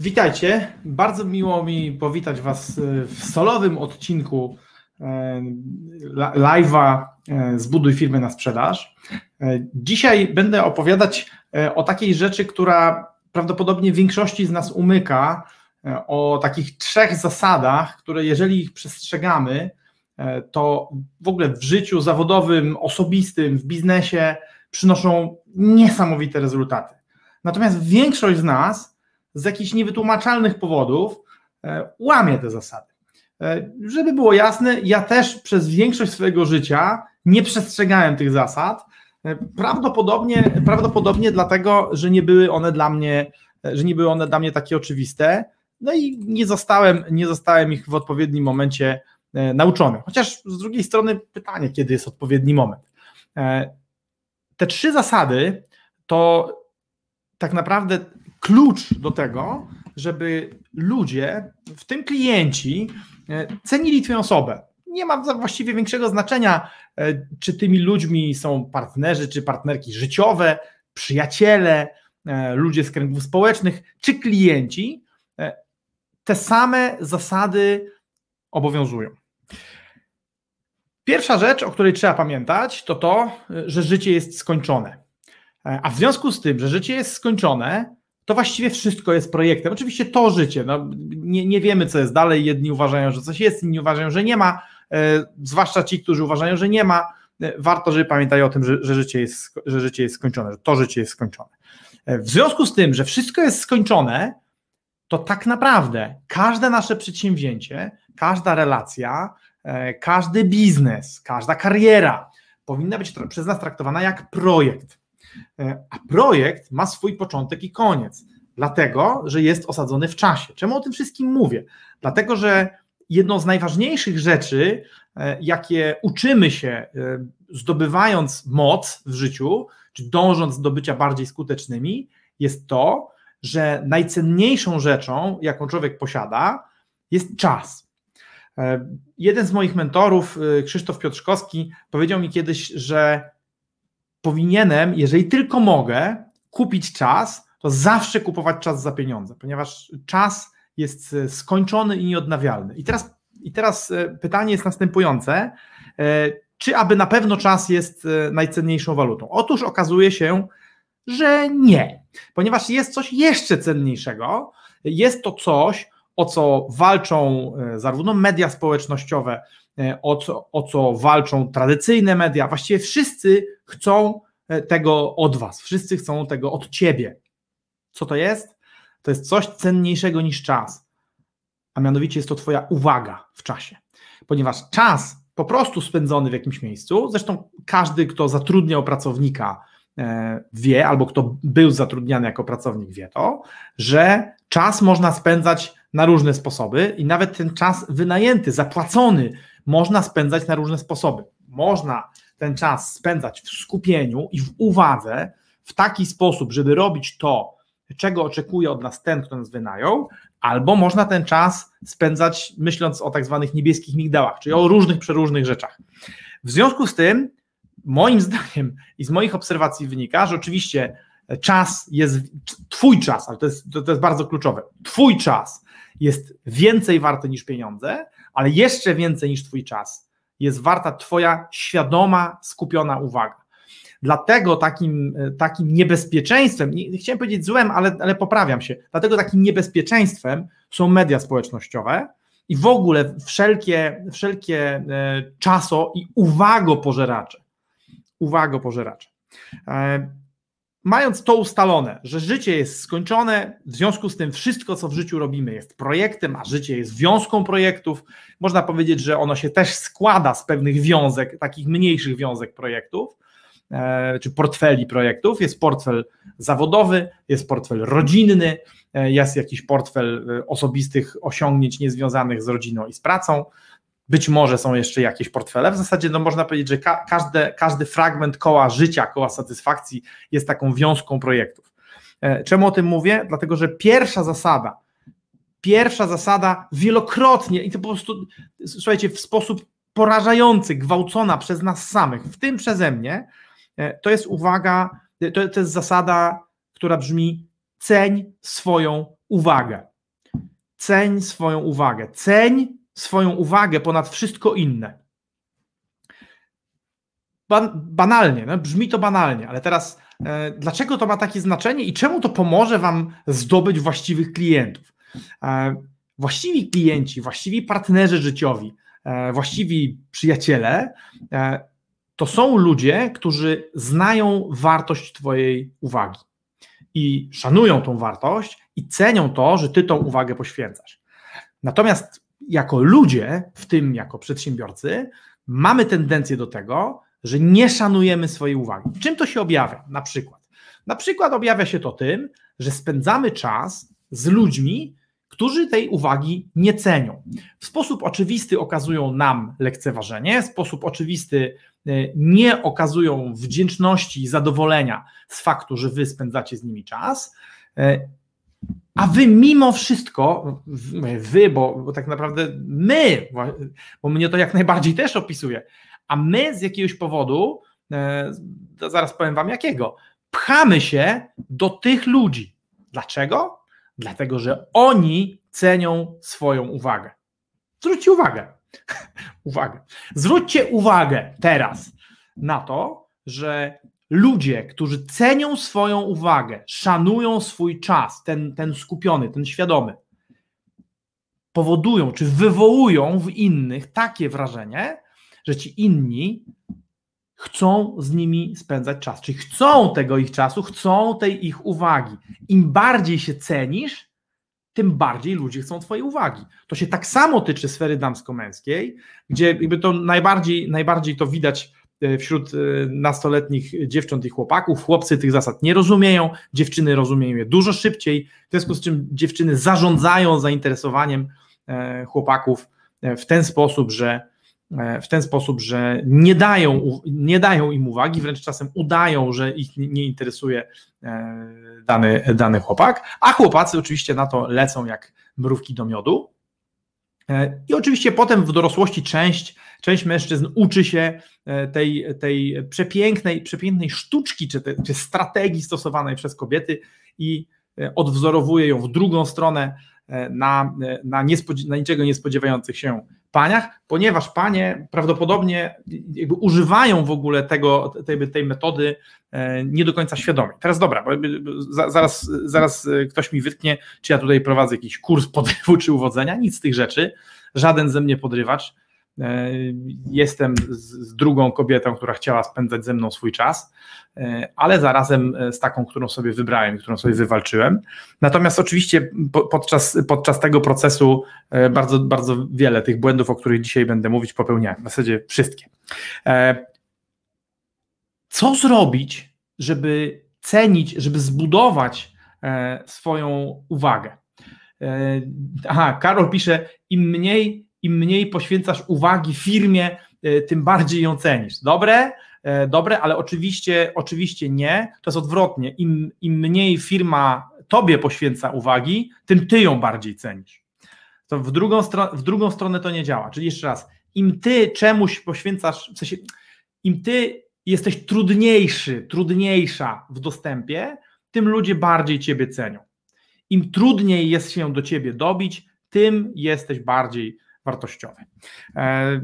Witajcie. Bardzo miło mi powitać Was e, w solowym odcinku e, live'a e, Zbuduj firmę na sprzedaż. Dzisiaj będę opowiadać o takiej rzeczy, która prawdopodobnie większości z nas umyka, o takich trzech zasadach, które jeżeli ich przestrzegamy, to w ogóle w życiu zawodowym, osobistym, w biznesie przynoszą niesamowite rezultaty. Natomiast większość z nas z jakichś niewytłumaczalnych powodów e, łamie te zasady. E, żeby było jasne, ja też przez większość swojego życia nie przestrzegałem tych zasad. E, prawdopodobnie, prawdopodobnie dlatego, że nie były one dla mnie, że nie były one dla mnie takie oczywiste. No i nie zostałem, nie zostałem ich w odpowiednim momencie nauczony. Chociaż z drugiej strony pytanie, kiedy jest odpowiedni moment. Te trzy zasady to tak naprawdę klucz do tego, żeby ludzie, w tym klienci, e, cenili Twoją osobę. Nie ma właściwie większego znaczenia, e, czy tymi ludźmi są partnerzy, czy partnerki życiowe, przyjaciele, e, ludzie z kręgów społecznych, czy klienci. Te same zasady obowiązują. Pierwsza rzecz, o której trzeba pamiętać, to to, że życie jest skończone. A w związku z tym, że życie jest skończone, to właściwie wszystko jest projektem. Oczywiście to życie, no, nie, nie wiemy, co jest dalej. Jedni uważają, że coś jest, inni uważają, że nie ma, e, zwłaszcza ci, którzy uważają, że nie ma. E, warto, żeby pamiętali o tym, że, że, życie jest, że życie jest skończone, że to życie jest skończone. E, w związku z tym, że wszystko jest skończone, to tak naprawdę każde nasze przedsięwzięcie, każda relacja, każdy biznes, każda kariera powinna być przez nas traktowana jak projekt. E, a projekt ma swój początek i koniec, dlatego że jest osadzony w czasie. Czemu o tym wszystkim mówię? Dlatego, że jedną z najważniejszych rzeczy, e, jakie uczymy się, e, zdobywając moc w życiu, czy dążąc do bycia bardziej skutecznymi, jest to, że najcenniejszą rzeczą, jaką człowiek posiada, jest czas. Jeden z moich mentorów, Krzysztof Piotrzkowski, powiedział mi kiedyś, że powinienem, jeżeli tylko mogę, kupić czas, to zawsze kupować czas za pieniądze, ponieważ czas jest e, skończony i nieodnawialny. I teraz, i teraz e, pytanie jest następujące: e, czy aby na pewno czas jest najcenniejszą walutą? Otóż okazuje się, że nie, ponieważ jest coś jeszcze cenniejszego. Jest to coś, o co walczą zarówno media społecznościowe, o co, o co walczą tradycyjne media. Właściwie wszyscy chcą e, tego od Was, wszyscy chcą tego od Ciebie. Co to jest? To jest coś cenniejszego niż czas, a mianowicie jest to Twoja uwaga w czasie, ponieważ czas po prostu spędzony w jakimś miejscu, zresztą każdy, kto zatrudniał pracownika, e, wie, albo kto był zatrudniany jako pracownik, wie to, że czas można spędzać na różne sposoby i nawet ten czas wynajęty, zapłacony, można spędzać na różne sposoby. Można ten czas spędzać w skupieniu i w uwadze w taki sposób, żeby robić to, czego oczekuje od nas ten, kto nas wynajął, albo można ten czas spędzać myśląc o tak zwanych niebieskich migdałach, czyli o różnych, przeróżnych rzeczach. W związku z tym, moim zdaniem i z moich obserwacji wynika, że oczywiście czas jest, Twój czas, ale to jest, to, to jest bardzo kluczowe, Twój czas jest więcej warty niż pieniądze, ale jeszcze więcej niż Twój czas jest warta Twoja świadoma, skupiona uwaga. Dlatego takim, takim niebezpieczeństwem, nie chciałem powiedzieć złem, ale, ale poprawiam się, dlatego takim niebezpieczeństwem są media społecznościowe i w ogóle wszelkie, wszelkie e, czaso i uwagopożeracze. Uwagopożeracze. E, mając to ustalone, że życie jest skończone, w związku z tym wszystko, co w życiu robimy, jest projektem, a życie jest wiązką projektów, można powiedzieć, że ono się też składa z pewnych wiązek, takich mniejszych wiązek projektów, e, czy portfeli projektów. Jest portfel zawodowy, jest portfel rodzinny, jest jakiś portfel osobistych osiągnięć niezwiązanych z rodziną i z pracą. Być może są jeszcze jakieś portfele. W zasadzie no, można powiedzieć, że ka każdy, każdy fragment koła życia, koła satysfakcji jest taką wiązką projektów. Czemu o tym mówię? Dlatego, że pierwsza zasada, pierwsza zasada wielokrotnie i to po prostu, słuchajcie, w sposób porażający, gwałcona przez nas samych, w tym przeze mnie, e, to jest uwaga, to, to jest zasada, która brzmi: ceń swoją uwagę. Ceń swoją uwagę. Ceń swoją uwagę ponad wszystko inne. Ban banalnie, no, brzmi to banalnie, ale teraz e, dlaczego to ma takie znaczenie i czemu to pomoże Wam zdobyć właściwych klientów? E, właściwi klienci, właściwi partnerzy życiowi, e, właściwi przyjaciele e, to są ludzie, którzy znają wartość Twojej uwagi i szanują tą wartość i cenią to, że Ty tą uwagę poświęcasz. Natomiast jako ludzie, w tym jako przedsiębiorcy, mamy tendencję do tego, że nie szanujemy swojej uwagi. Czym to się objawia? Na przykład. Na przykład objawia się to tym, że spędzamy czas z ludźmi, którzy tej uwagi nie cenią. W sposób oczywisty okazują nam lekceważenie, w sposób oczywisty e, nie okazują wdzięczności i zadowolenia z faktu, że wy spędzacie z nimi czas. A wy mimo wszystko, wy, bo, bo tak naprawdę my, bo mnie to jak najbardziej też opisuje, a my z jakiegoś powodu, e, zaraz powiem wam jakiego, pchamy się do tych ludzi. Dlaczego? Dlatego, że oni cenią swoją uwagę. Zwróćcie uwagę. uwagę. Zwróćcie uwagę teraz na to, że ludzie, którzy cenią swoją uwagę, szanują swój czas, ten, ten skupiony, ten świadomy, powodują czy wywołują w innych takie wrażenie, że ci inni chcą z nimi spędzać czas, czyli chcą tego ich czasu, chcą tej ich uwagi. Im bardziej się cenisz, tym bardziej ludzie chcą Twojej uwagi. To się tak samo tyczy sfery damsko-męskiej, gdzie jakby to najbardziej, najbardziej to widać wśród e, nastoletnich dziewcząt i chłopaków. Chłopcy tych zasad nie rozumieją, dziewczyny rozumieją je dużo szybciej, w związku z czym dziewczyny zarządzają zainteresowaniem e, chłopaków w ten sposób, że E, w ten sposób, że nie dają, nie dają im uwagi, wręcz czasem udają, że ich nie interesuje e, dany, dany chłopak, a chłopacy oczywiście na to lecą jak mrówki do miodu. E, I oczywiście potem w dorosłości część, część mężczyzn uczy się tej, tej przepięknej, przepięknej sztuczki czy, te, czy strategii stosowanej przez kobiety i odwzorowuje ją w drugą stronę na, na, na niczego niespodziewających się paniach, ponieważ panie prawdopodobnie używają w ogóle tego, tej, tej metody e, nie do końca świadomie. Teraz dobra, bo zaraz, zaraz ktoś mi wytknie, czy ja tutaj prowadzę jakiś kurs podrywu czy uwodzenia, nic z tych rzeczy, żaden ze mnie podrywacz, E, jestem z drugą kobietą, która chciała spędzać ze mną swój czas, e, ale zarazem e, z taką, którą sobie wybrałem, którą sobie wywalczyłem. Natomiast oczywiście podczas, podczas tego procesu bardzo, bardzo wiele tych błędów, o których dzisiaj będę mówić, popełniałem. W zasadzie wszystkie. Co zrobić, żeby cenić, żeby zbudować swoją uwagę? Aha, Karol pisze, im mniej im mniej poświęcasz uwagi firmie, e, tym bardziej ją cenisz. Dobre? E, dobre, ale oczywiście, oczywiście nie. To jest odwrotnie. Im, Im mniej firma tobie poświęca uwagi, tym ty ją bardziej cenisz. To w drugą, w drugą stronę to nie działa. Czyli jeszcze raz, im ty czemuś poświęcasz, w sensie, im ty jesteś trudniejszy, trudniejsza w dostępie, tym ludzie bardziej ciebie cenią. Im trudniej jest się do ciebie dobić, tym jesteś bardziej wartościowy. E,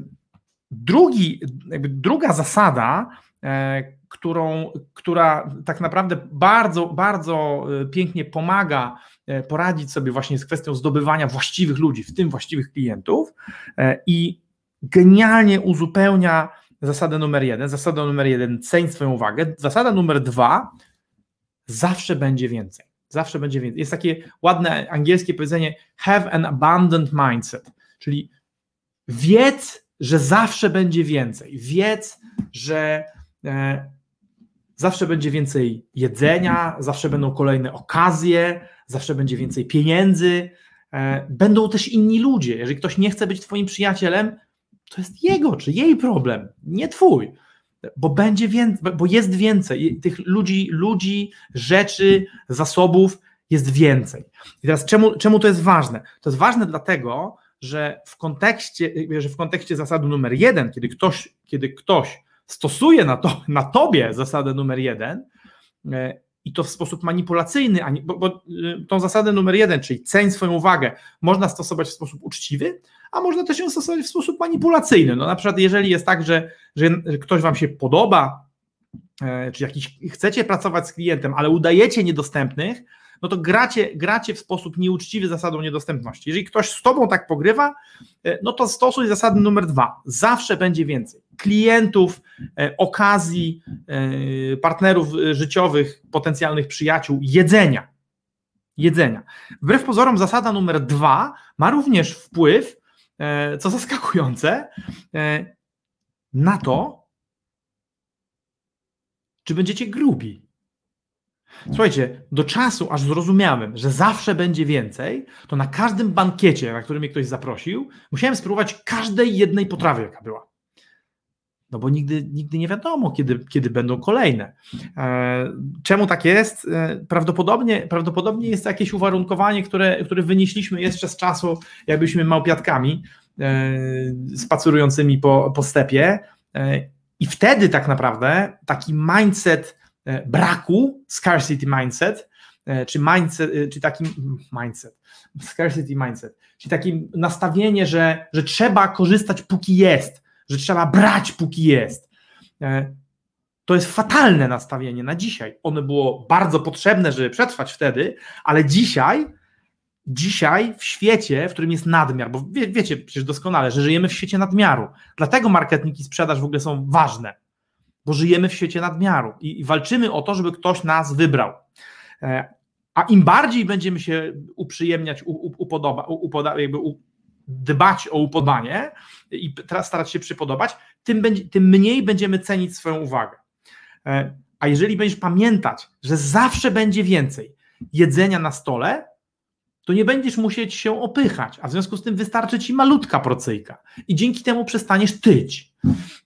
drugi, druga zasada, e, którą, która tak naprawdę bardzo, bardzo e, pięknie pomaga poradzić sobie właśnie z kwestią zdobywania właściwych ludzi, w tym właściwych klientów i genialnie uzupełnia zasadę numer jeden. Zasada numer jeden, ceń swoją uwagę. Zasada numer dwa, zawsze będzie więcej. Zawsze będzie więcej. Jest takie ładne angielskie powiedzenie have an abundant mindset. Czyli wiedz, że zawsze będzie więcej. Wiedz, że e, zawsze będzie więcej jedzenia, zawsze będą kolejne okazje, zawsze będzie więcej pieniędzy, e, będą też inni ludzie. Jeżeli ktoś nie chce być Twoim przyjacielem, to jest jego czy jej problem, nie Twój. Bo będzie więcej, bo jest więcej tych ludzi, ludzi, rzeczy, zasobów jest więcej. I teraz czemu, czemu to jest ważne? To jest ważne dlatego, że w kontekście, że w kontekście zasady numer jeden, kiedy ktoś, kiedy ktoś stosuje na, to, na tobie zasadę numer jeden e, i to w sposób manipulacyjny, bo, bo e, tą zasadę numer jeden, czyli ceń swoją uwagę, można stosować w sposób uczciwy, a można też ją stosować w sposób manipulacyjny. No na przykład jeżeli jest tak, że, że ktoś wam się podoba, e, czy jakiś chcecie pracować z klientem, ale udajecie niedostępnych, no to gracie, gracie w sposób nieuczciwy zasadą niedostępności. Jeżeli ktoś z tobą tak pogrywa, e, no to stosuj zasadę numer dwa. Zawsze będzie więcej klientów, e, okazji, e, partnerów życiowych, potencjalnych przyjaciół, jedzenia. Jedzenia. Wbrew pozorom, zasada numer dwa ma również wpływ, co zaskakujące, na to, czy będziecie grubi. Słuchajcie, do czasu, aż zrozumiałem, że zawsze będzie więcej, to na każdym bankiecie, na który mnie ktoś zaprosił, musiałem spróbować każdej jednej potrawy, jaka była. No bo nigdy, nigdy nie wiadomo, kiedy, kiedy będą kolejne. E, czemu tak jest? E, prawdopodobnie, prawdopodobnie jest to jakieś uwarunkowanie, które, które wynieśliśmy jeszcze z czasu, jakbyśmy małpiatkami e, spacerującymi po, po stepie. I wtedy tak naprawdę taki mindset braku, scarcity mindset, e, czy mindset, e, czy taki mindset, scarcity mindset, czyli takie nastawienie, że, że trzeba korzystać póki jest, że trzeba brać póki jest. To jest fatalne nastawienie na dzisiaj. Ono było bardzo potrzebne, żeby przetrwać wtedy, ale dzisiaj, dzisiaj w świecie, w którym jest nadmiar, bo wie, wiecie przecież doskonale, że żyjemy w świecie nadmiaru. Dlatego marketing i sprzedaż w ogóle są ważne bo żyjemy w świecie nadmiaru i, walczymy o to, żeby ktoś nas wybrał. E, a im bardziej będziemy się uprzyjemniać, upodoba, upoda, jakby dbać o upodobanie i starać się przypodobać, tym, będzie, tym mniej będziemy cenić swoją uwagę. E, a jeżeli będziesz pamiętać, że zawsze będzie więcej jedzenia na stole, to nie będziesz musieć się opychać, a w związku z tym wystarczy ci malutka procyjka i dzięki temu przestaniesz tyć.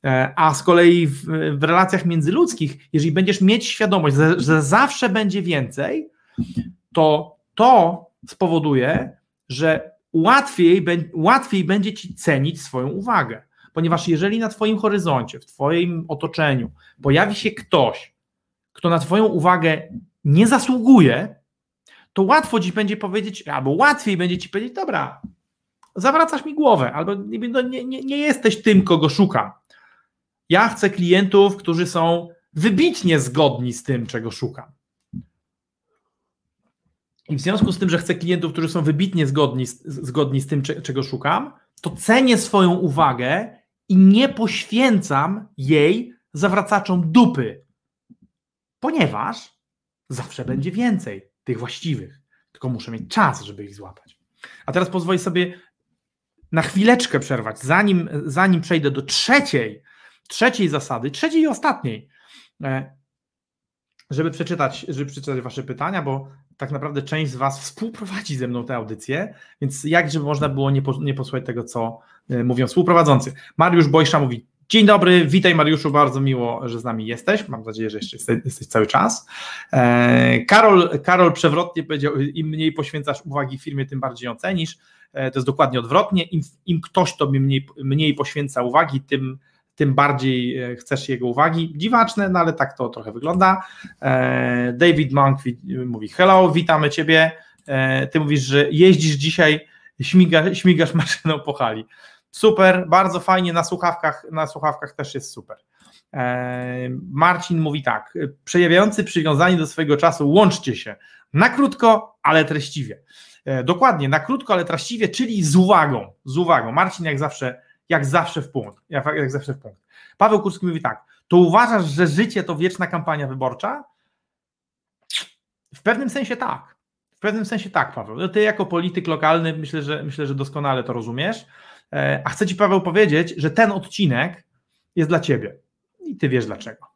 E, a z kolei w, w relacjach międzyludzkich, jeżeli będziesz mieć świadomość, że, że zawsze będzie więcej, to to spowoduje, że łatwiej, łatwiej będzie ci cenić swoją uwagę. Ponieważ jeżeli na Twoim horyzoncie, w Twoim otoczeniu pojawi się ktoś, kto na Twoją uwagę nie zasługuje, to łatwo ci będzie powiedzieć, albo łatwiej będzie ci powiedzieć, dobra, zawracasz mi głowę, albo no, nie, nie, nie jesteś tym, kogo szukam. Ja chcę klientów, którzy są wybitnie zgodni z tym, czego szukam. I w związku z tym, że chcę klientów, którzy są wybitnie zgodni, zgodni z tym, czego szukam, to cenię swoją uwagę i nie poświęcam jej zawracaczom dupy, ponieważ zawsze będzie więcej tych właściwych, tylko muszę mieć czas, żeby ich złapać. A teraz pozwolę sobie na chwileczkę przerwać, zanim, zanim przejdę do trzeciej, trzeciej zasady, trzeciej i ostatniej, e, żeby przeczytać, żeby przeczytać Wasze pytania, bo tak naprawdę część z Was współprowadzi ze mną tę audycję, więc jak żeby można było nie, po, nie posłuchać tego, co e, mówią współprowadzący. Mariusz Bojsza mówi, Dzień dobry, witaj Mariuszu, bardzo miło, że z nami jesteś. Mam nadzieję, że jeszcze jesteś cały czas. E, Karol, Karol przewrotnie powiedział, im mniej poświęcasz uwagi firmie, tym bardziej ją cenisz. E, to jest dokładnie odwrotnie. Im, im ktoś tobie mniej, mniej poświęca uwagi, tym, tym bardziej e, chcesz jego uwagi. Dziwaczne, no ale tak to trochę wygląda. David Monk mówi: Hello, witamy ciebie. Ty mówisz, że jeździsz dzisiaj, śmiga, śmigasz maszyną po hali. Super, bardzo fajnie, na słuchawkach, na słuchawkach też jest super. E, Marcin mówi tak, przejawiający przywiązanie do swojego czasu, łączcie się na krótko, ale treściwie. E, dokładnie, na krótko, ale treściwie, czyli z uwagą, z uwagą. Marcin jak zawsze, jak zawsze w punkt, jak, zawsze w punkt. Paweł Kurski mówi tak, to uważasz, że życie to wieczna kampania wyborcza? W pewnym sensie tak. W pewnym sensie tak, Paweł. No ty jako polityk lokalny myślę, że myślę, że doskonale to rozumiesz. E, a chcę Ci, Paweł, powiedzieć, że ten odcinek jest dla Ciebie i Ty wiesz dlaczego.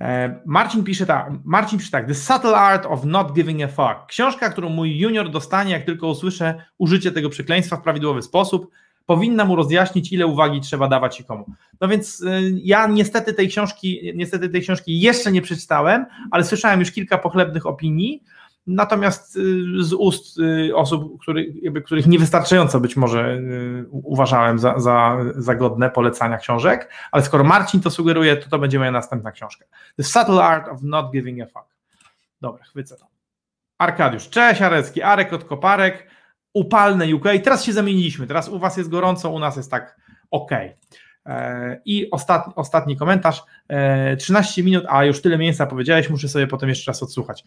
E, Marcin pisze tak, Marcin pisze tak, The Subtle Art of Not Giving a Fuck. Książka, którą mój junior dostanie, jak tylko usłyszę użycie tego przekleństwa w prawidłowy sposób, powinna mu rozjaśnić, ile uwagi trzeba dawać i komu. No więc y, ja niestety tej książki, niestety tej książki jeszcze nie przeczytałem, ale słyszałem już kilka pochlebnych opinii, Natomiast y, z ust y, osób, których, których niewystarczająco być może uważałem za, za, za godne polecania książek, ale skoro Marcin to sugeruje, to to będzie moja następna książka. The Subtle Art of Not Giving a Fuck. Dobra, chwycę to. Arkadiusz, cześć Arecki, Arek od Koparek upalne UK. Teraz się zamieniliśmy. Teraz u Was jest gorąco, u nas jest tak ok. E, I ostatni, ostatni komentarz. 13 e, minut, a już tyle miejsca powiedziałeś, muszę sobie potem jeszcze raz odsłuchać.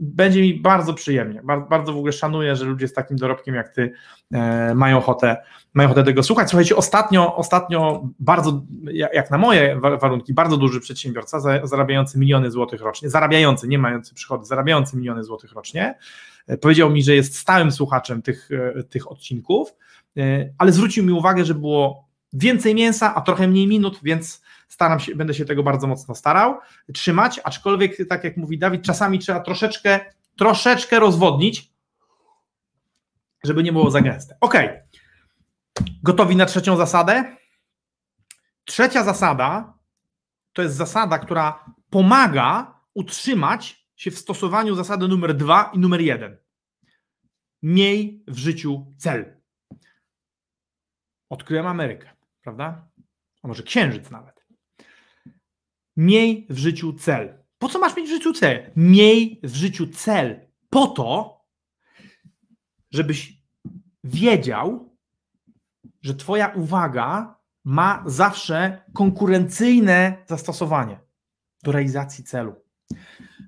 Będzie mi bardzo przyjemnie. Bardzo w ogóle szanuję, że ludzie z takim dorobkiem jak ty e, mają ochotę, mają ochotę tego słuchać. Słuchajcie, ostatnio, ostatnio bardzo, jak na moje warunki, bardzo duży przedsiębiorca zarabiający miliony złotych rocznie, zarabiający, nie mający przychody, zarabiający miliony złotych rocznie, powiedział mi, że jest stałym słuchaczem tych, tych odcinków, ale zwrócił mi uwagę, że było więcej mięsa, a trochę mniej minut, więc staram się, będę się tego bardzo mocno starał trzymać, aczkolwiek tak jak mówi Dawid, czasami trzeba troszeczkę, troszeczkę rozwodnić, żeby nie było za gęste. Ok. Gotowi na trzecią zasadę? Trzecia zasada to jest zasada, która pomaga utrzymać się w stosowaniu zasady numer dwa i numer jeden. Miej w życiu cel. Odkryłem Amerykę prawda? A może księżyc nawet. Miej w życiu cel. Po co masz mieć w życiu cel? Miej w życiu cel po to, żebyś wiedział, że Twoja uwaga ma zawsze konkurencyjne zastosowanie do realizacji celu.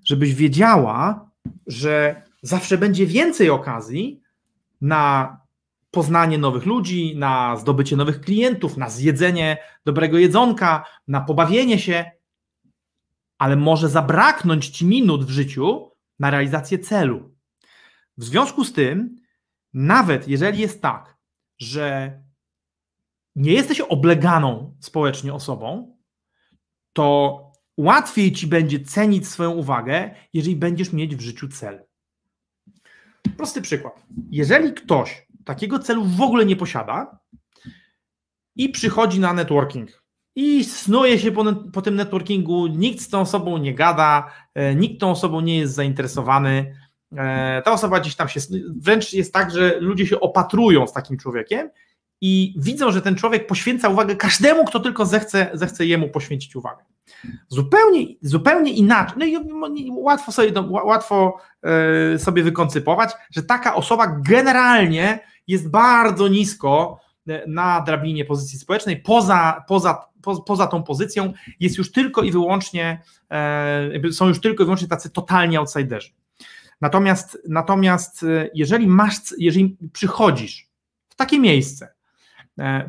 Żebyś wiedziała, że zawsze będzie więcej okazji na poznanie nowych ludzi, na zdobycie nowych klientów, na zjedzenie dobrego jedzonka, na pobawienie się, ale może zabraknąć ci minut w życiu na realizację celu. W związku z tym, nawet jeżeli jest tak, że nie jesteś obleganą społecznie osobą, to łatwiej ci będzie cenić swoją uwagę, jeżeli będziesz mieć w życiu cel. Prosty przykład. Jeżeli ktoś takiego celu w ogóle nie posiada i przychodzi na networking i snuje się po, po tym networkingu, nikt z tą osobą nie gada, e, nikt tą osobą nie jest zainteresowany, e, ta osoba gdzieś tam się, wręcz jest tak, że ludzie się opatrują z takim człowiekiem i widzą, że ten człowiek poświęca uwagę każdemu, kto tylko zechce, zechce jemu poświęcić uwagę. Zupełnie, zupełnie inaczej. No i łatwo sobie, łatwo e, sobie wykoncypować, że taka osoba generalnie jest bardzo nisko e, na drabinie pozycji społecznej. Poza, poza, po, poza tą pozycją jest już tylko i wyłącznie, e, są już tylko i wyłącznie tacy totalni outsiderzy. Natomiast, natomiast jeżeli masz, jeżeli przychodzisz w takie miejsce,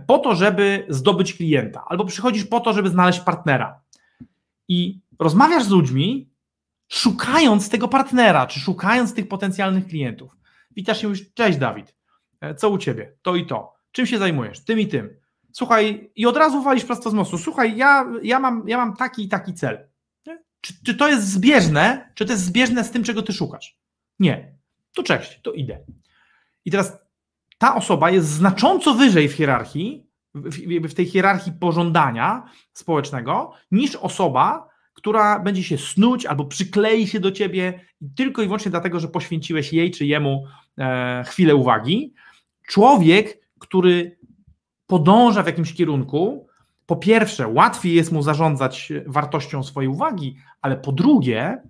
po to, żeby zdobyć klienta, albo przychodzisz po to, żeby znaleźć partnera, i rozmawiasz z ludźmi, szukając tego partnera, czy szukając tych potencjalnych klientów. Witasz się już, cześć Dawid, e, co u ciebie? To i to. Czym się zajmujesz? Tym i tym. Słuchaj, i od razu walisz prosto z mostu. Słuchaj, ja, ja, mam, ja mam taki i taki cel. Czy, czy to jest zbieżne? Czy to jest zbieżne z tym, czego ty szukasz? Nie. To cześć, to idę. I teraz ta osoba jest znacząco wyżej w hierarchii w, w tej hierarchii pożądania społecznego, niż osoba, która będzie się snuć albo przyklei się do ciebie tylko i wyłącznie dlatego, że poświęciłeś jej czy jemu e, chwilę uwagi. Człowiek, który podąża w jakimś kierunku, po pierwsze, łatwiej jest mu zarządzać wartością swojej uwagi, ale po drugie,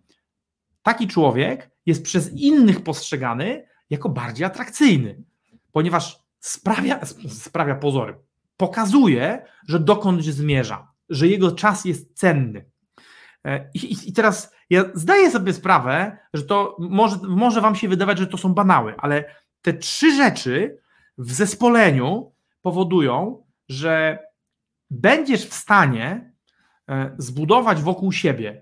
taki człowiek jest przez innych postrzegany jako bardziej atrakcyjny, ponieważ sprawia, sprawia pozory, pokazuje, że dokąd zmierza, że jego czas jest cenny. E, I, I, teraz ja zdaję sobie sprawę, że to może, może Wam się wydawać, że to są banały, ale te trzy rzeczy w zespoleniu powodują, że będziesz w stanie e, zbudować wokół siebie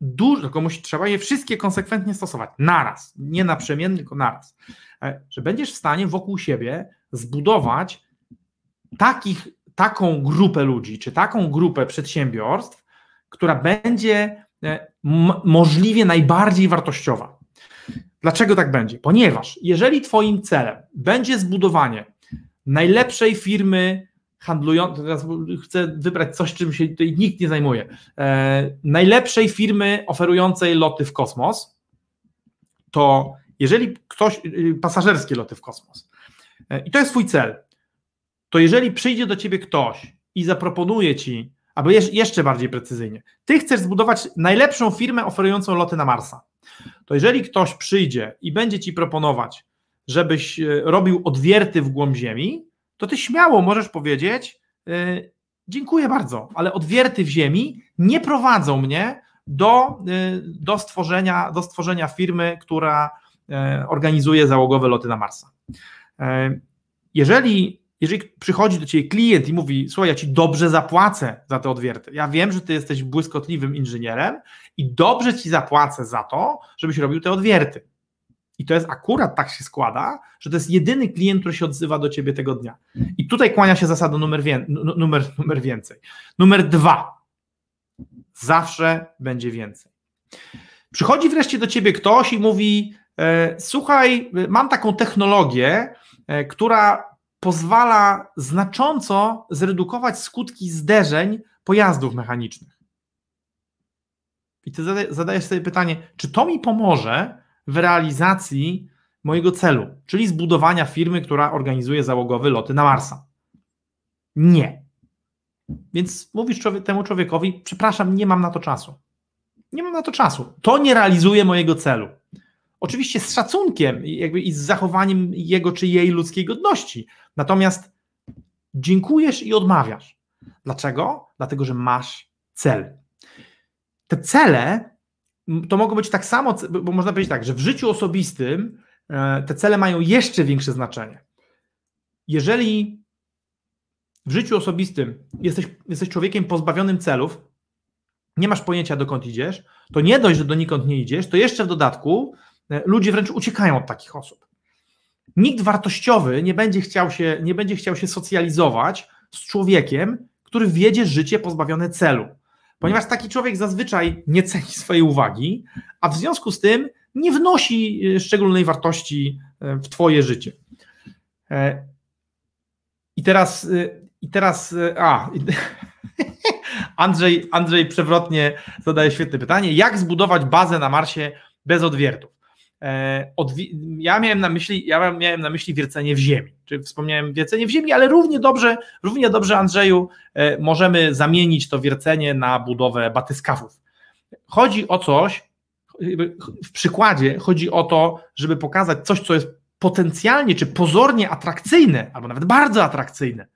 dużo, tylko musi, trzeba je wszystkie konsekwentnie stosować, naraz, nie naprzemiennie, tylko naraz, e, że będziesz w stanie wokół siebie zbudować takich, taką grupę ludzi, czy taką grupę przedsiębiorstw, która będzie e, możliwie najbardziej wartościowa. Dlaczego tak będzie? Ponieważ jeżeli Twoim celem będzie zbudowanie najlepszej firmy handlującej, teraz chcę wybrać coś, czym się tutaj nikt nie zajmuje, e, najlepszej firmy oferującej loty w kosmos, to jeżeli ktoś, y, pasażerskie loty w kosmos, e, i to jest Twój cel, to jeżeli przyjdzie do Ciebie ktoś i zaproponuje Ci, albo jeszcze bardziej precyzyjnie, Ty chcesz zbudować najlepszą firmę oferującą loty na Marsa, to jeżeli ktoś przyjdzie i będzie Ci proponować, żebyś e, robił odwierty w głąb Ziemi, to Ty śmiało możesz powiedzieć, yy, dziękuję bardzo, ale odwierty w Ziemi nie prowadzą mnie do, yy, do, stworzenia, do stworzenia firmy, która organizuje załogowe loty na Marsa. Jeżeli jeżeli przychodzi do ciebie klient i mówi, słuchaj, ja ci dobrze zapłacę za te odwierty, ja wiem, że ty jesteś błyskotliwym inżynierem i dobrze ci zapłacę za to, żebyś robił te odwierty. I to jest akurat tak się składa, że to jest jedyny klient, który się odzywa do ciebie tego dnia. I tutaj kłania się zasada numer, wie, numer, numer więcej. Numer dwa. Zawsze będzie więcej. Przychodzi wreszcie do ciebie ktoś i mówi: e, Słuchaj, mam taką technologię, e, która pozwala znacząco zredukować skutki zderzeń pojazdów mechanicznych. I ty zadajesz sobie pytanie, czy to mi pomoże w realizacji mojego celu, czyli zbudowania firmy, która organizuje załogowe loty na Marsa? Nie. Więc mówisz temu człowiekowi, przepraszam, nie mam na to czasu. Nie mam na to czasu. To nie realizuje mojego celu. Oczywiście z szacunkiem jakby i z zachowaniem jego czy jej ludzkiej godności. Natomiast dziękujesz i odmawiasz. Dlaczego? Dlatego, że masz cel. Te cele to mogą być tak samo, bo można powiedzieć tak, że w życiu osobistym e, te cele mają jeszcze większe znaczenie. Jeżeli w życiu osobistym jesteś, jesteś człowiekiem pozbawionym celów, nie masz pojęcia dokąd idziesz, to nie dość, że donikąd nie idziesz, to jeszcze w dodatku ludzie wręcz uciekają od takich osób. Nikt wartościowy nie będzie chciał się, nie będzie chciał się socjalizować z człowiekiem, który wiedzie życie pozbawione celu. Ponieważ taki człowiek zazwyczaj nie ceni swojej uwagi, a w związku z tym nie wnosi e, szczególnej wartości e, w Twoje życie. I teraz, i teraz, a, Andrzej, Andrzej przewrotnie zadaje świetne pytanie. Jak zbudować bazę na Marsie bez odwiertów? E, ja miałem na myśli, ja miałem na myśli wiercenie w ziemi. Czy wspomniałem wiercenie w ziemi, ale równie dobrze, równie dobrze, Andrzeju, e, możemy zamienić to wiercenie na budowę batyskafów. Chodzi o coś, w przykładzie chodzi o to, żeby pokazać coś, co jest potencjalnie czy pozornie atrakcyjne, albo nawet bardzo atrakcyjne,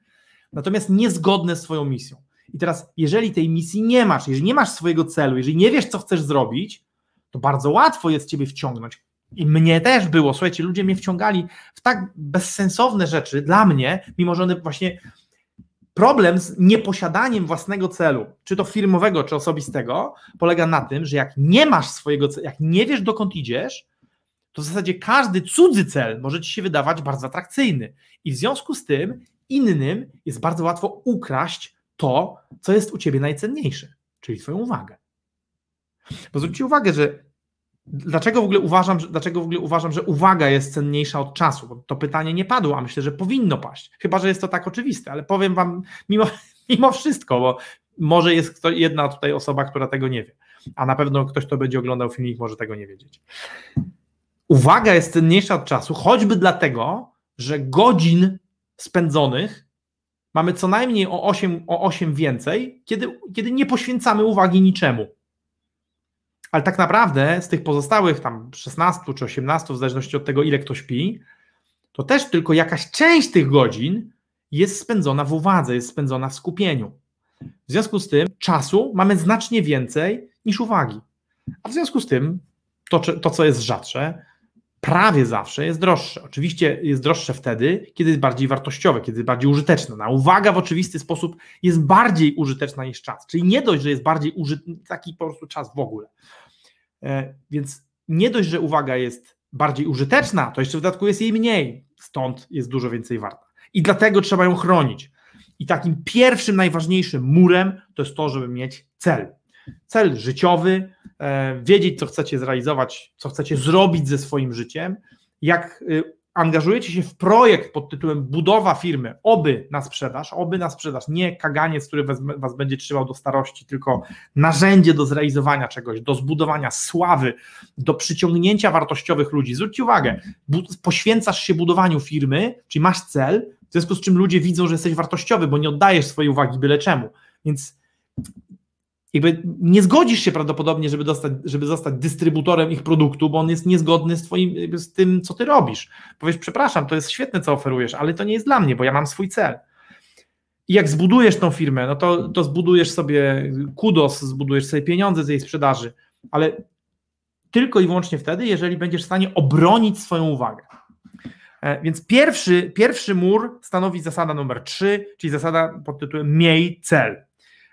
natomiast niezgodne z Twoją misją. I teraz, jeżeli tej misji nie masz, jeżeli nie masz swojego celu, jeżeli nie wiesz, co chcesz zrobić, to bardzo łatwo jest Ciebie wciągnąć i mnie też było, słuchajcie, ludzie mnie wciągali w tak bezsensowne rzeczy dla mnie, mimo że one właśnie problem z nieposiadaniem własnego celu, czy to firmowego, czy osobistego, polega na tym, że jak nie masz swojego celu, jak nie wiesz dokąd idziesz, to w zasadzie każdy cudzy cel może ci się wydawać bardzo atrakcyjny. I w związku z tym innym jest bardzo łatwo ukraść to, co jest u ciebie najcenniejsze, czyli twoją uwagę. Bo zwróćcie uwagę, że Dlaczego w, ogóle uważam, że, dlaczego w ogóle uważam, że uwaga jest cenniejsza od czasu? Bo to pytanie nie padło, a myślę, że powinno paść. Chyba, że jest to tak oczywiste, ale powiem Wam mimo, mimo wszystko, bo może jest jedna tutaj osoba, która tego nie wie, a na pewno ktoś, kto będzie oglądał filmik, może tego nie wiedzieć. Uwaga jest cenniejsza od czasu, choćby dlatego, że godzin spędzonych mamy co najmniej o 8, o 8 więcej, kiedy, kiedy nie poświęcamy uwagi niczemu. Ale tak naprawdę z tych pozostałych tam 16 czy 18, w zależności od tego, ile kto śpi, to też tylko jakaś część tych godzin jest spędzona w uwadze, jest spędzona w skupieniu. W związku z tym czasu mamy znacznie więcej niż uwagi. A w związku z tym to, to co jest rzadsze, prawie zawsze jest droższe. Oczywiście jest droższe wtedy, kiedy jest bardziej wartościowe, kiedy jest bardziej użyteczne. Na uwaga w oczywisty sposób jest bardziej użyteczna niż czas. Czyli nie dość, że jest bardziej użyteczny, taki po prostu czas w ogóle. E, więc nie dość, że uwaga jest bardziej użyteczna, to jeszcze w dodatku jest jej mniej, stąd jest dużo więcej warta. I dlatego trzeba ją chronić. I takim pierwszym, najważniejszym murem to jest to, żeby mieć cel. Cel życiowy, wiedzieć, co chcecie zrealizować, co chcecie zrobić ze swoim życiem, jak y, angażujecie się w projekt pod tytułem budowa firmy, oby na sprzedaż, oby na sprzedaż, nie kaganiec, który was, was, będzie trzymał do starości, tylko narzędzie do zrealizowania czegoś, do zbudowania sławy, do przyciągnięcia wartościowych ludzi. Zwróćcie uwagę, poświęcasz się budowaniu firmy, czyli masz cel, w związku z czym ludzie widzą, że jesteś wartościowy, bo nie oddajesz swojej uwagi byle czemu. Więc jakby nie zgodzisz się prawdopodobnie, żeby, dostać, żeby zostać dystrybutorem ich produktu, bo on jest niezgodny z, twoim, z tym, co ty robisz. Powiesz, przepraszam, to jest świetne, co oferujesz, ale to nie jest dla mnie, bo ja mam swój cel. I jak zbudujesz tą firmę, no to, to zbudujesz sobie kudos, zbudujesz sobie pieniądze z jej sprzedaży, ale tylko i wyłącznie wtedy, jeżeli będziesz w stanie obronić swoją uwagę. E, więc pierwszy, pierwszy mur stanowi zasada numer 3, czyli zasada pod tytułem miej cel.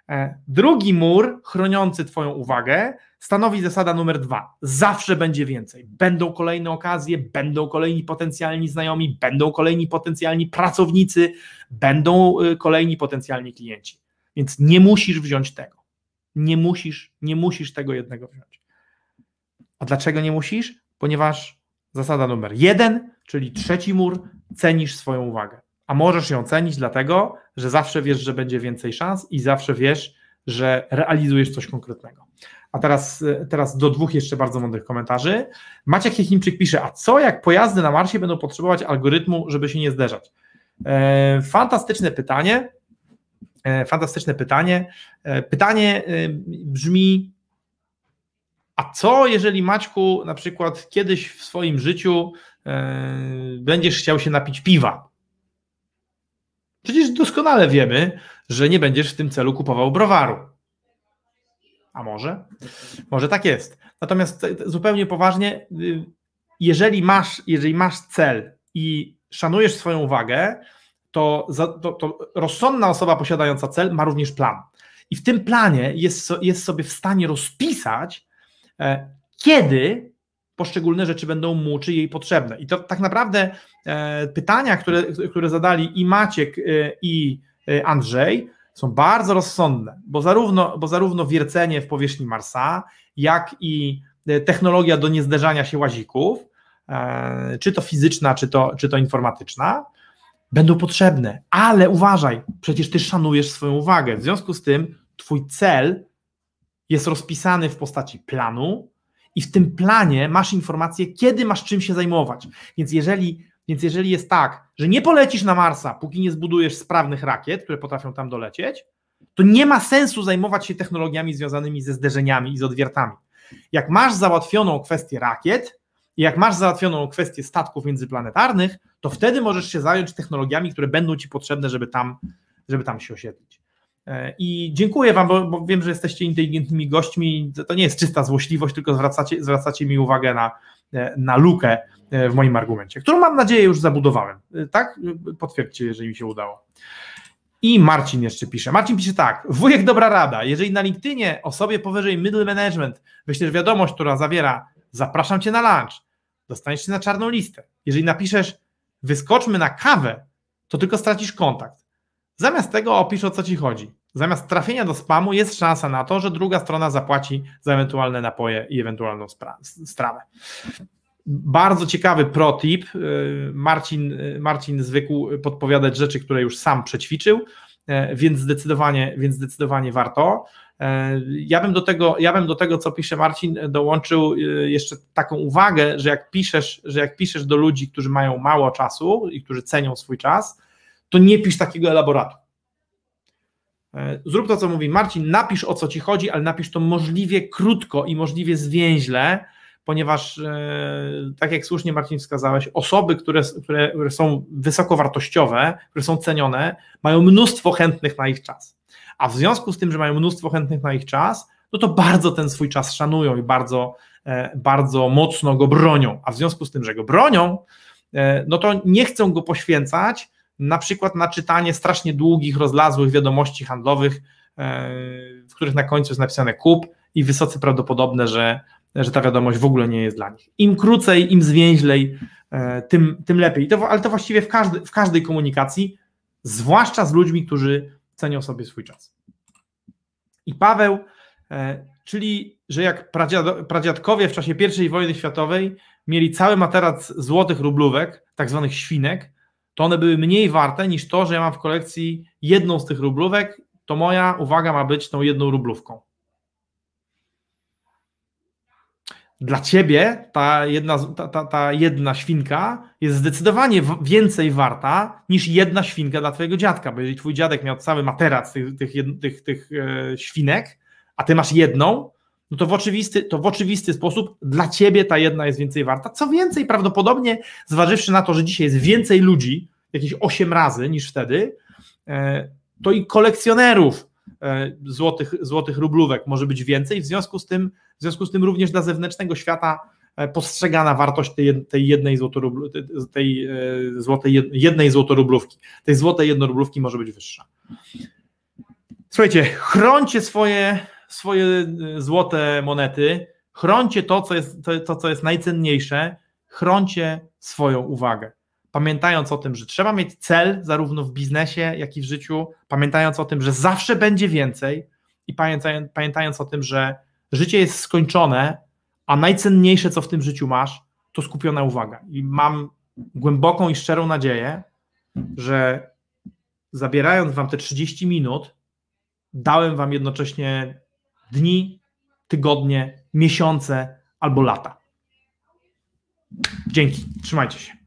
E, drugi mur chroniący Twoją uwagę stanowi zasada numer dwa. Zawsze będzie więcej. Będą kolejne okazje, będą kolejni potencjalni znajomi, będą kolejni potencjalni pracownicy, będą y, kolejni potencjalni klienci. Więc nie musisz wziąć tego. Nie musisz, nie musisz tego jednego wziąć. A dlaczego nie musisz? Ponieważ zasada numer jeden, czyli trzeci mur, cenisz swoją uwagę a możesz ją cenić dlatego, że zawsze wiesz, że będzie więcej szans i zawsze wiesz, że realizujesz coś konkretnego. A teraz, teraz do dwóch jeszcze bardzo mądrych komentarzy. Maciek Chichimczyk pisze, a co jak pojazdy na Marsie będą potrzebować algorytmu, żeby się nie zderzać? E, fantastyczne pytanie. E, fantastyczne pytanie. E, pytanie e, brzmi, a co jeżeli Maćku na przykład kiedyś w swoim życiu e, będziesz chciał się napić piwa? Przecież doskonale wiemy, że nie będziesz w tym celu kupował browaru. A może? Może tak jest. Natomiast zupełnie poważnie, y, jeżeli masz, jeżeli masz cel i szanujesz swoją uwagę, to, to, to rozsądna osoba posiadająca cel ma również plan. I w tym planie jest, jest sobie w stanie rozpisać, e, kiedy poszczególne rzeczy będą mu czy jej potrzebne. I to tak naprawdę e, pytania, które, które zadali i Maciek, e, i e, Andrzej, są bardzo rozsądne, bo zarówno, bo zarówno wiercenie w powierzchni Marsa, jak i technologia do niezderzania się łazików, czy to fizyczna, czy to, czy to informatyczna, będą potrzebne. Ale uważaj, przecież ty szanujesz swoją uwagę. W związku z tym, twój cel jest rozpisany w postaci planu, i w tym planie masz informację, kiedy masz czym się zajmować. Więc jeżeli, więc jeżeli jest tak, że nie polecisz na Marsa, póki nie zbudujesz sprawnych rakiet, które potrafią tam dolecieć, to nie ma sensu zajmować się technologiami związanymi ze zderzeniami i z odwiertami. Jak masz załatwioną kwestię rakiet, i jak masz załatwioną kwestię statków międzyplanetarnych, to wtedy możesz się zająć technologiami, które będą ci potrzebne, żeby tam, żeby tam się osiedlić. E, I dziękuję Wam, bo, bo, wiem, że jesteście inteligentnymi gośćmi. To nie jest czysta złośliwość, tylko zwracacie, zwracacie mi uwagę na, e, na lukę e, w moim argumencie, którą mam nadzieję już zabudowałem. Tak? Potwierdźcie, jeżeli mi się udało. I Marcin jeszcze pisze. Marcin pisze tak. Wujek dobra rada. Jeżeli na LinkedInie osobie powyżej middle management wyślesz wiadomość, która zawiera zapraszam cię na lunch, dostaniesz się na czarną listę. Jeżeli napiszesz wyskoczmy na kawę, to tylko stracisz kontakt. Zamiast tego opisz o co ci chodzi. Zamiast trafienia do spamu jest szansa na to, że druga strona zapłaci za ewentualne napoje i ewentualną strawę. Bardzo ciekawy protip. Y, Marcin, y, Marcin zwykł podpowiadać rzeczy, które już sam przećwiczył, y, więc zdecydowanie, więc zdecydowanie warto. Ja bym, do tego, ja bym do tego, co pisze Marcin, dołączył jeszcze taką uwagę, że jak piszesz, że jak piszesz do ludzi, którzy mają mało czasu i którzy cenią swój czas, to nie pisz takiego elaboratu. E, zrób to, co mówi Marcin, napisz o co ci chodzi, ale napisz to możliwie krótko i możliwie zwięźle, ponieważ, e, tak jak słusznie Marcin wskazałeś, osoby, które, które, które są wysokowartościowe, które są cenione, mają mnóstwo chętnych na ich czas. A w związku z tym, że mają mnóstwo chętnych na ich czas, no to bardzo ten swój czas szanują i bardzo, e, bardzo mocno go bronią. A w związku z tym, że go bronią, no to nie chcą go poświęcać na przykład na czytanie strasznie długich, rozlazłych wiadomości handlowych, e, w których na końcu jest napisane kup i wysoce prawdopodobne, że, że ta wiadomość w ogóle nie jest dla nich. Im krócej, im zwięźlej, e, tym, tym lepiej. To, ale to właściwie w, każdy, w każdej komunikacji, zwłaszcza z ludźmi, którzy cenią sobie swój czas. I Paweł, e, czyli że jak pradziadkowie w czasie I wojny światowej mieli cały materac złotych rublówek, tak zwanych świnek, to one były mniej warte niż to, że ja mam w kolekcji jedną z tych rublówek, to moja uwaga ma być tą jedną rublówką. Dla ciebie ta jedna, ta, ta, ta jedna świnka jest zdecydowanie więcej warta niż jedna świnka dla twojego dziadka, bo jeżeli twój dziadek miał cały materac tych, tych, tych, tych e, świnek, a ty masz jedną, no to w, oczywisty, to w oczywisty sposób dla ciebie ta jedna jest więcej warta. Co więcej, prawdopodobnie zważywszy na to, że dzisiaj jest więcej ludzi, jakieś 8 razy niż wtedy, e, to i kolekcjonerów e, złotych, złotych rublówek może być więcej, w związku z tym, w związku z tym również dla zewnętrznego świata e, postrzegana wartość tej, tej jednej tej złotej, jednej złotorublówki, tej złotej jednorublówki może być wyższa. Słuchajcie, chroncie swoje, swoje złote monety, chroncie to, co jest, to, to, co jest najcenniejsze, chroncie swoją uwagę pamiętając o tym, że trzeba mieć cel zarówno w biznesie, jak i w życiu, pamiętając o tym, że zawsze będzie więcej i pamiętając, pamiętając o tym, że życie jest skończone, a najcenniejsze, co w tym życiu masz, to skupiona uwaga. I mam głęboką i szczerą nadzieję, że zabierając Wam te 30 minut, dałem Wam jednocześnie dni, tygodnie, miesiące albo lata. Dzięki, trzymajcie się.